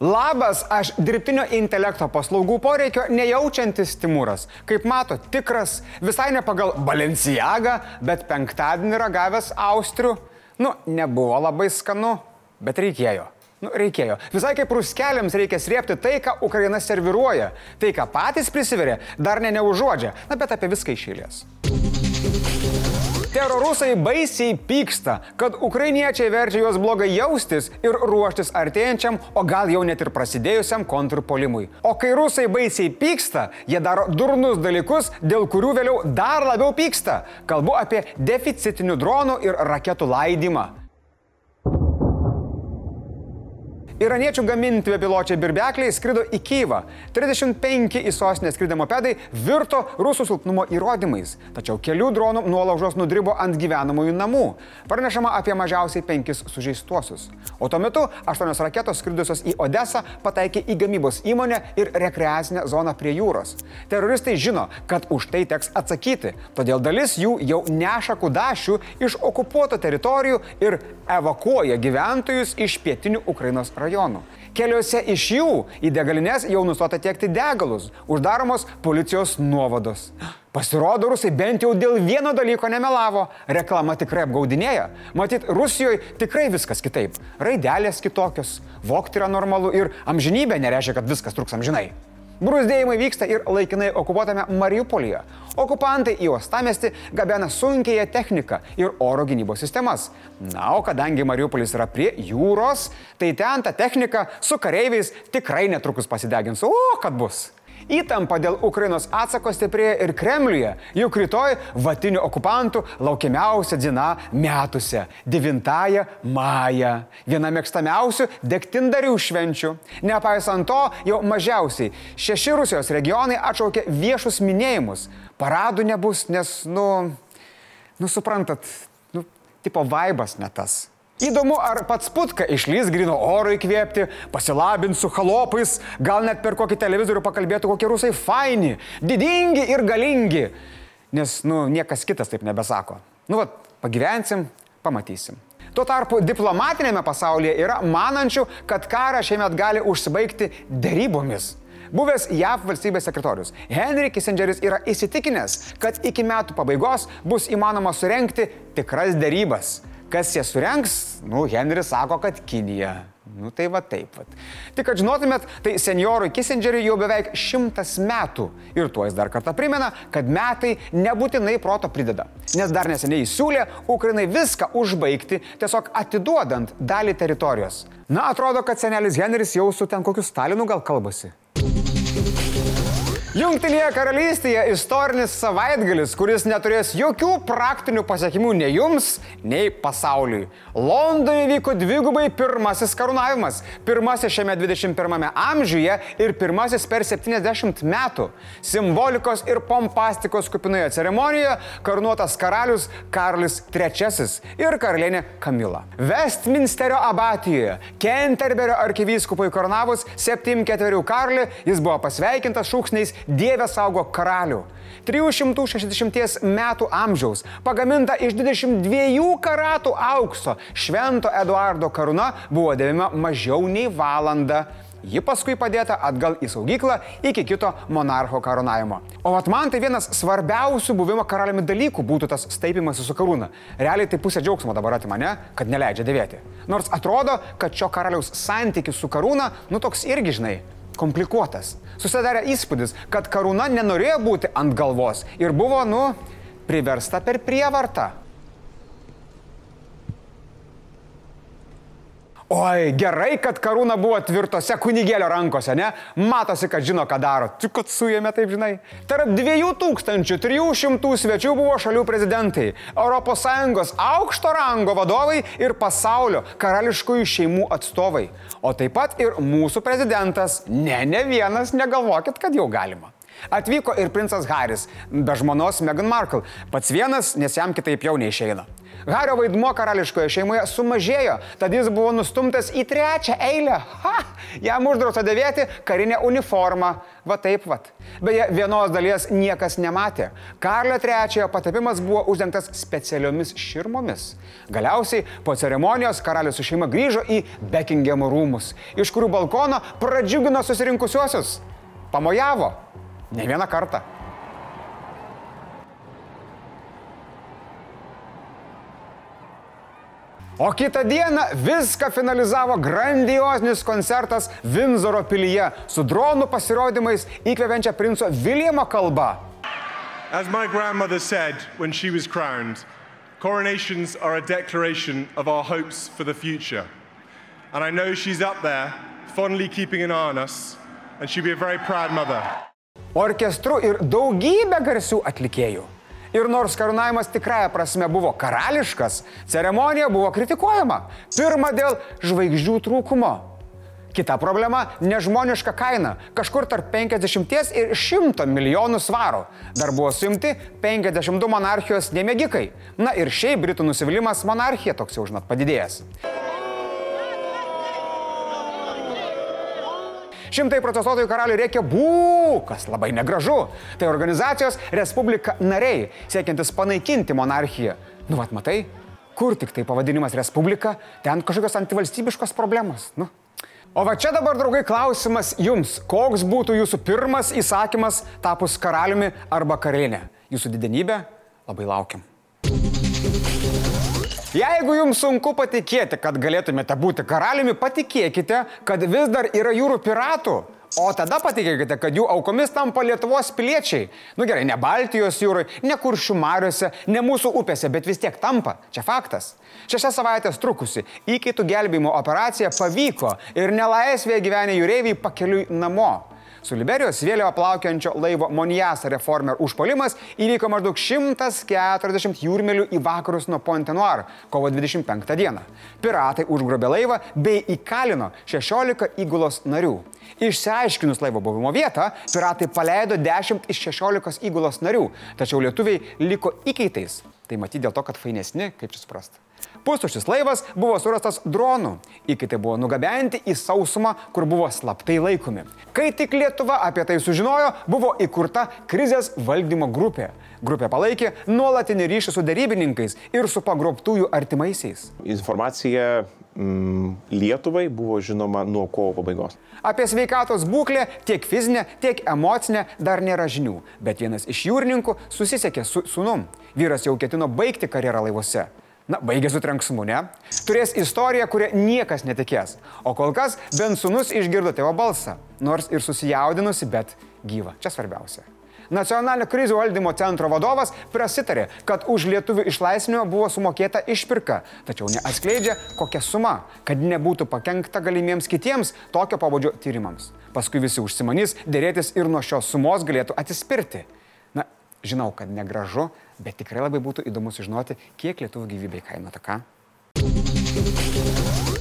Labas, aš dirbtinio intelekto paslaugų poreikio nejaučiantis Timūras. Kaip mato, tikras, visai ne pagal Balenciagą, bet penktadienį ragavęs Austrių. Nu, nebuvo labai skanu, bet reikėjo. Nu, reikėjo. Visai kaip ruskeliams reikia srėpti tai, ką Ukraina serviruoja. Tai, ką patys prisiveria, dar ne neužuodžia. Na, bet apie viską išėlės. Terorusai baisiai pyksta, kad ukrainiečiai verčia juos blogai jaustis ir ruoštis artėjančiam, o gal jau net ir prasidėjusiam kontrpolimui. O kai rusai baisiai pyksta, jie daro durnus dalykus, dėl kurių vėliau dar labiau pyksta. Kalbu apie deficitinių dronų ir raketų laidimą. Iraniečių gaminti bepiločiai birbekliai skrido į Kyivą. 35 į sostinę skridę mopedai virto rusų silpnumo įrodymais. Tačiau kelių dronų nuolaužos nudribo ant gyvenamųjų namų. Pranešama apie mažiausiai penkis sužeistuosius. O tuo metu aštuonios raketos skridusios į Odesą pataikė į gamybos įmonę ir rekreacinę zoną prie jūros. Teroristai žino, kad už tai teks atsakyti, todėl dalis jų jau neša kudašių iš okupuoto teritorijų ir evakuoja gyventojus iš pietinių Ukrainos rajonų rajonų. Keliuose iš jų į degalinės jau nustota tiekti degalus, uždaromos policijos nuovados. Pasirodo, rusai bent jau dėl vieno dalyko nemelavo. Reklama tikrai apgaudinėja. Matyt, Rusijoje tikrai viskas kitaip. Raidelės kitokios, vokti yra normalu ir amžinybė nereiškia, kad viskas truks amžinai. Brūzdėjimai vyksta ir laikinai okupuotame Mariupolyje. Okupantai į uostamestį gabena sunkiąją techniką ir oro gynybos sistemas. Na, o kadangi Mariupolis yra prie jūros, tai ten ta technika su kareiviais tikrai netrukus pasidegins. O, kad bus! Įtampa dėl Ukrainos atsako stiprėja ir Kremliuje, juk rytoj vatinių okupantų laukiamiausia diena metuose - 9 maja. Viena mėgstamiausių degtindarių švenčių. Nepaisant to, jau mažiausiai šeši Rusijos regionai atšaukė viešus minėjimus. Paradų nebus, nes, nu, nu suprantat, nu, tipo vaibas ne tas. Įdomu, ar pats putka išlys grino oro įkvėpti, pasilabins su halopais, gal net per kokį televizorių pakalbėtų, kokie rusai faini, didingi ir galingi. Nes, nu, niekas kitas taip nebesako. Nu, va, pagyvensim, pamatysim. Tuo tarpu diplomatinėme pasaulyje yra manančių, kad karą šiemet gali užsibaigti dėrybomis. Buvęs JAV valstybės sekretorius Henry Kissingeris yra įsitikinęs, kad iki metų pabaigos bus įmanoma surenkti tikras dėrybas. Kas jas surenks? Nu, Henris sako, kad Kinija. Nu tai va taip. Va. Tik kad žinotumėt, tai seniorui Kissingeriui jau beveik šimtas metų. Ir tuo jis dar kartą primena, kad metai nebūtinai proto prideda. Nes dar neseniai siūlė Ukrainai viską užbaigti, tiesiog atiduodant dalį teritorijos. Na, atrodo, kad senelis Henris jau su ten kokiu Stalinu gal kalbasi. Jungtinėje karalystėje istorinis savaitgalis, kuris neturės jokių praktinių pasiekimų nei jums, nei pasauliui. Londone vyko dvigubai pirmasis karūnavimas. Pirmasis šiame 21 amžiuje ir pirmasis per 70 metų. Simbolikos ir pompastikos kupinoje ceremonijoje karūnuotas karalius Karlis III ir karalienė Kamila. Westminsterio abatijoje Kenterberio arkivyskupui karūnavus 74 Karlį jis buvo pasveikintas šūksniais Dieve saugo karalių. 360 metų amžiaus, pagaminta iš 22 karatų aukso, Švento Eduardo karūna buvo dėvima mažiau nei valandą. Ji paskui padėta atgal į saugyklą iki kito monarcho karūnavimo. O vat man tai vienas svarbiausių buvimo karaliumi dalykų būtų tas staipimas su karūna. Realiai tai pusė džiaugsmo dabar atima mane, kad neleidžia dėvėti. Nors atrodo, kad šio karaliaus santykis su karūna, nu toks irgi žinai, komplikuotas. Susidarė įspūdis, kad karūna nenorėjo būti ant galvos ir buvo, nu, priversta per prievartą. Oi, gerai, kad karūna buvo tvirtose kunigėlio rankose, ne? Matosi, kad žino, ką daro. Tik kad suėmė, taip žinai. Tarp 2300 svečių buvo šalių prezidentai, ES aukšto rango vadovai ir pasaulio karališkųjų šeimų atstovai. O taip pat ir mūsų prezidentas. Ne, ne vienas, negalvokit, kad jau galima. Atvyko ir princas Haris, be žmonos Meghan Markle. Pats vienas, nes jam kitaip jau neišeina. Hario vaidmuo karališkoje šeimoje sumažėjo, tad jis buvo nustumtas į trečią eilę. Ha! Jam uždrausta dėvėti karinę uniformą. Va taip vat. Beje, vienos dalies niekas nematė. Karlio III patapimas buvo uždengtas specialiomis širmomis. Galiausiai po ceremonijos karalius su šeima grįžo į Beckingemo rūmus, iš kurių balkono pradžiugino susirinkusiuosius. Pamojavo. Ne vieną kartą. O kitą dieną viską finalizavo grandioznis koncertas Vinzoro pilyje su dronų pasirodymais įkvepiančia princo Viljamo kalba. As my grandmother said when she was crowned, coronations are a declaration of our hopes for the future. And I know she's up there, fondly keeping an eye on us, and she'll be a very proud mother. Orkestru ir daugybė garsių atlikėjų. Ir nors karūnavimas tikrąją prasme buvo karališkas, ceremonija buvo kritikuojama. Pirma dėl žvaigždžių trūkumo. Kita problema - nežmoniška kaina - kažkur tarp 50 ir 100 milijonų svarų. Dar buvo suimti 52 monarchijos nemėgikai. Na ir šiaip Britų nusivylimas monarchija toks jau žinot padidėjęs. Šimtai protestuotojų karaliui reikia bū, kas labai negražu. Tai organizacijos Respublika nariai, siekiantis panaikinti monarchiją. Nu, vat matai, kur tik tai pavadinimas Respublika, ten kažkokios antivalstybiškos problemos. Nu. O va čia dabar, draugai, klausimas jums, koks būtų jūsų pirmas įsakymas tapus karaliumi arba karalienė? Jūsų didenybė, labai laukiam. Jeigu jums sunku patikėti, kad galėtumėte būti karaliumi, patikėkite, kad vis dar yra jūrų piratų. O tada patikėkite, kad jų aukomis tampa Lietuvos piliečiai. Nu gerai, ne Baltijos jūrai, ne kuršių mariuose, ne mūsų upėse, bet vis tiek tampa. Čia faktas. Šešias savaitės trukusi įkaitų gelbėjimo operacija pavyko ir nelaisvėje gyvenę jūreiviai pakeliui namo. Su Liberijos vėliava plaukiančio laivo Monjas Reformer užpolimas įvyko maždaug 140 jūrmelių į vakarus nuo Ponte Noir kovo 25 dieną. Piratai užgrobė laivą bei įkalino 16 įgulos narių. Išsiaiškinus laivo buvimo vietą, piratai paleido 10 iš 16 įgulos narių, tačiau lietuviai liko įkaitais. Tai matyti dėl to, kad fainesni, kaip čia suprasti. Pustuštis laivas buvo surastas dronų. Įkaitai buvo nugabenti į sausumą, kur buvo slaptai laikomi. Kai tik Lietuva apie tai sužinojo, buvo įkurta krizės valdymo grupė. Grupė palaikė nuolatinį ryšį su darybininkais ir su pagrobtųjų artimaisiais. Informacija mm, Lietuvai buvo žinoma nuo kovo pabaigos. Apie sveikatos būklę tiek fizinę, tiek emocinę dar nėra žinių, bet vienas iš jūrininkų susisiekė su sunum. Vyras jau ketino baigti karjerą laivuose. Na, baigė su trenksmu, ne? Turės istoriją, kurią niekas netikės. O kol kas bent sunus išgirdo tėvo balsą, nors ir susijaudinusi, bet gyva. Čia svarbiausia. Nacionalinio krizių valdymo centro vadovas prasitarė, kad už lietuvių išlaisvinimą buvo sumokėta išpirka, tačiau neatskleidžia, kokia suma, kad nebūtų pakengta galimiems kitiems tokio pabudžio tyrimams. Paskui visi užsimanys dėrėtis ir nuo šios sumos galėtų atsispirti. Na, žinau, kad negražu, bet tikrai labai būtų įdomu sužinoti, kiek lietuvių gyvybei kainuota ką.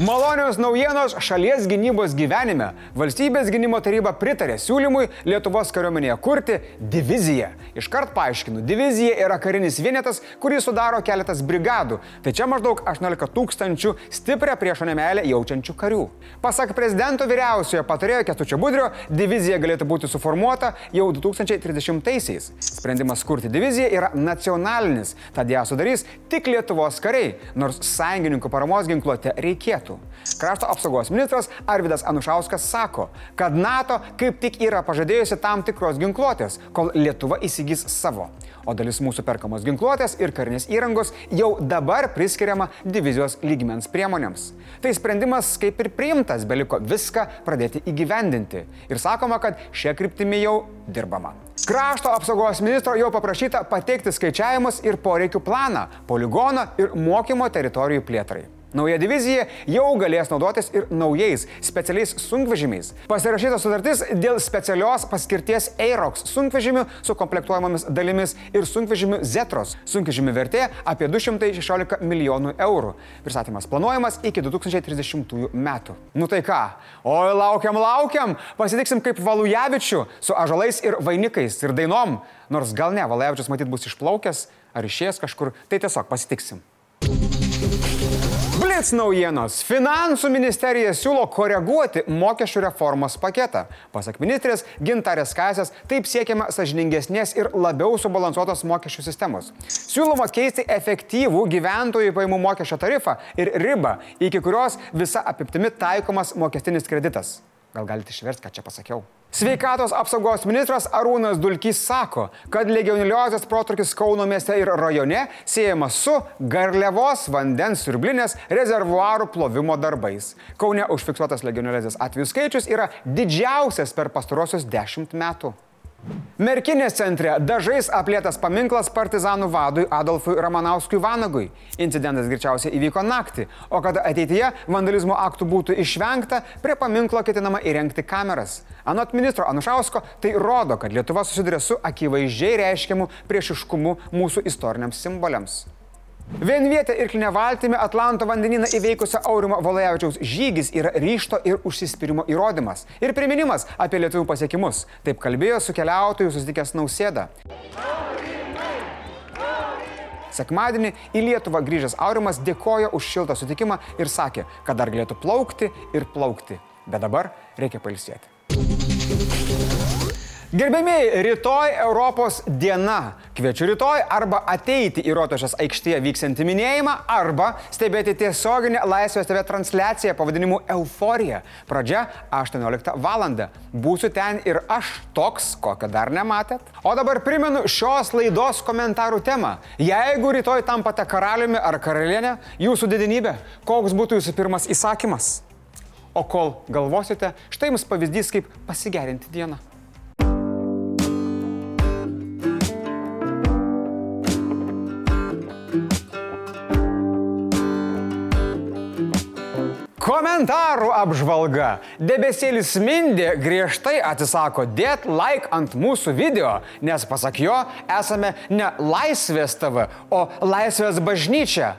Malonios naujienos šalies gynybos gyvenime. Valstybės gynimo taryba pritarė siūlymui Lietuvos kariuomenėje kurti diviziją. Iškart paaiškinu, divizija yra karinis vienetas, kurį sudaro keletas brigadų. Tai čia maždaug 18 tūkstančių stiprią priešo nemelę jaučiančių karių. Pasak prezidento vyriausiojo patarėjo Ketučio Budrio, divizija galėtų būti suformuota jau 2030-aisiais. Sprendimas kurti diviziją yra nacionalinis, tad ją sudarys tik Lietuvos kariai, nors sąjungininkų paramos ginkluotė reikėtų metų. Krašto apsaugos ministras Arvidas Anušauskas sako, kad NATO kaip tik yra pažadėjusi tam tikros ginkluotės, kol Lietuva įsigys savo. O dalis mūsų perkamos ginkluotės ir karinės įrangos jau dabar priskiriama divizijos lygmens priemonėms. Tai sprendimas kaip ir priimtas, beliko viską pradėti įgyvendinti. Ir sakoma, kad šia kryptimi jau dirbama. Krašto apsaugos ministro jau paprašyta pateikti skaičiavimus ir poreikių planą, poligoną ir mokymo teritorijų plėtrai. Nauja divizija jau galės naudotis ir naujais specialiais sunkvežimiais. Pasirašyta sutartis dėl specialios paskirties Eirox sunkvežimių su komplektuojamomis dalimis ir sunkvežimių Zetros. Sunkvežimių vertė apie 216 milijonų eurų. Pristatymas planuojamas iki 2030 metų. Nu tai ką? Oi, laukiam, laukiam. Pasitiksim kaip Valujavičių su ažalais ir vainikais ir dainom. Nors gal ne, Valujavičius matyt bus išplaukęs ar išėjęs kažkur. Tai tiesiog pasitiksim. Blitz naujienos. Finansų ministerija siūlo koreguoti mokesčių reformos paketą. Pasak ministrės Gintarės Kasės, taip siekiama sažiningesnės ir labiau subalansuotos mokesčių sistemos. Siūloma keisti efektyvų gyventojų paimų mokesčio tarifą ir ribą, iki kurios visa apiptimi taikomas mokestinis kreditas. Gal galite išversti, ką čia pasakiau? Sveikatos apsaugos ministras Arūnas Dulkys sako, kad legioneliozės protrukis Kauno mieste ir rajone siejamas su garliavos vandens siurblinės rezervuarų plovimo darbais. Kaune užfiksuotas legioneliozės atvejų skaičius yra didžiausias per pastarosius dešimt metų. Merkinės centre dažais aplėtas paminklas partizanų vadui Adolfui Ramanauskui Vanagui. Incidentas greičiausiai įvyko naktį, o kad ateityje vandalizmo aktų būtų išvengta, prie paminklo ketinama įrengti kameras. Anot ministro Anušausko, tai rodo, kad Lietuva susiduria su akivaizdžiai reiškiamu priešiškumu mūsų istoriniams simboliams. Vienvietė irklinė valtimi Atlanto vandenyną įveikusio Aurimo Valajavičiaus žygis yra ryšto ir užsispyrimo įrodymas. Ir priminimas apie lietuvių pasiekimus. Taip kalbėjo su keliautojų susitikęs nausėda. Sekmadienį į Lietuvą grįžęs Aurimas dėkojo už šiltą sutikimą ir sakė, kad dar galėtų plaukti ir plaukti. Bet dabar reikia pailsėti. Gerbėmiai, rytoj Europos diena. Kviečiu rytoj arba ateiti į Rotošės aikštėje vyksiantį minėjimą, arba stebėti tiesioginę Laisvės TV transliaciją pavadinimu Euforija. Pradžia 18 val. Būsiu ten ir aš toks, kokio dar nematėt. O dabar primenu šios laidos komentarų temą. Jeigu rytoj tampate karaliumi ar karalienė, jūsų didinybė, koks būtų jūsų pirmas įsakymas? O kol galvosite, štai jums pavyzdys, kaip pasigerinti dieną. Komentarų apžvalga. Debesėlis Mindė griežtai atsisako dėt like ant mūsų video, nes pasak jo esame ne Laisvės TV, o Laisvės bažnyčia.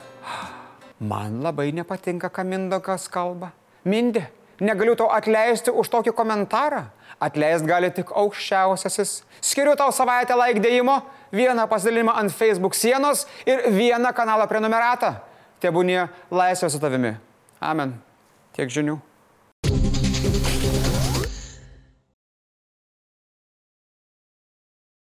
Man labai nepatinka, ką Mindokas kalba. Mindė, negaliu tau atleisti už tokį komentarą. Atleist gali tik aukščiausiasis. Skiriu tau savaitę like dėjimo, vieną pasidalimą ant Facebook sienos ir vieną kanalą prenumeratą. Tebūnie laisvė su tavimi. Amen. Tiek žinių.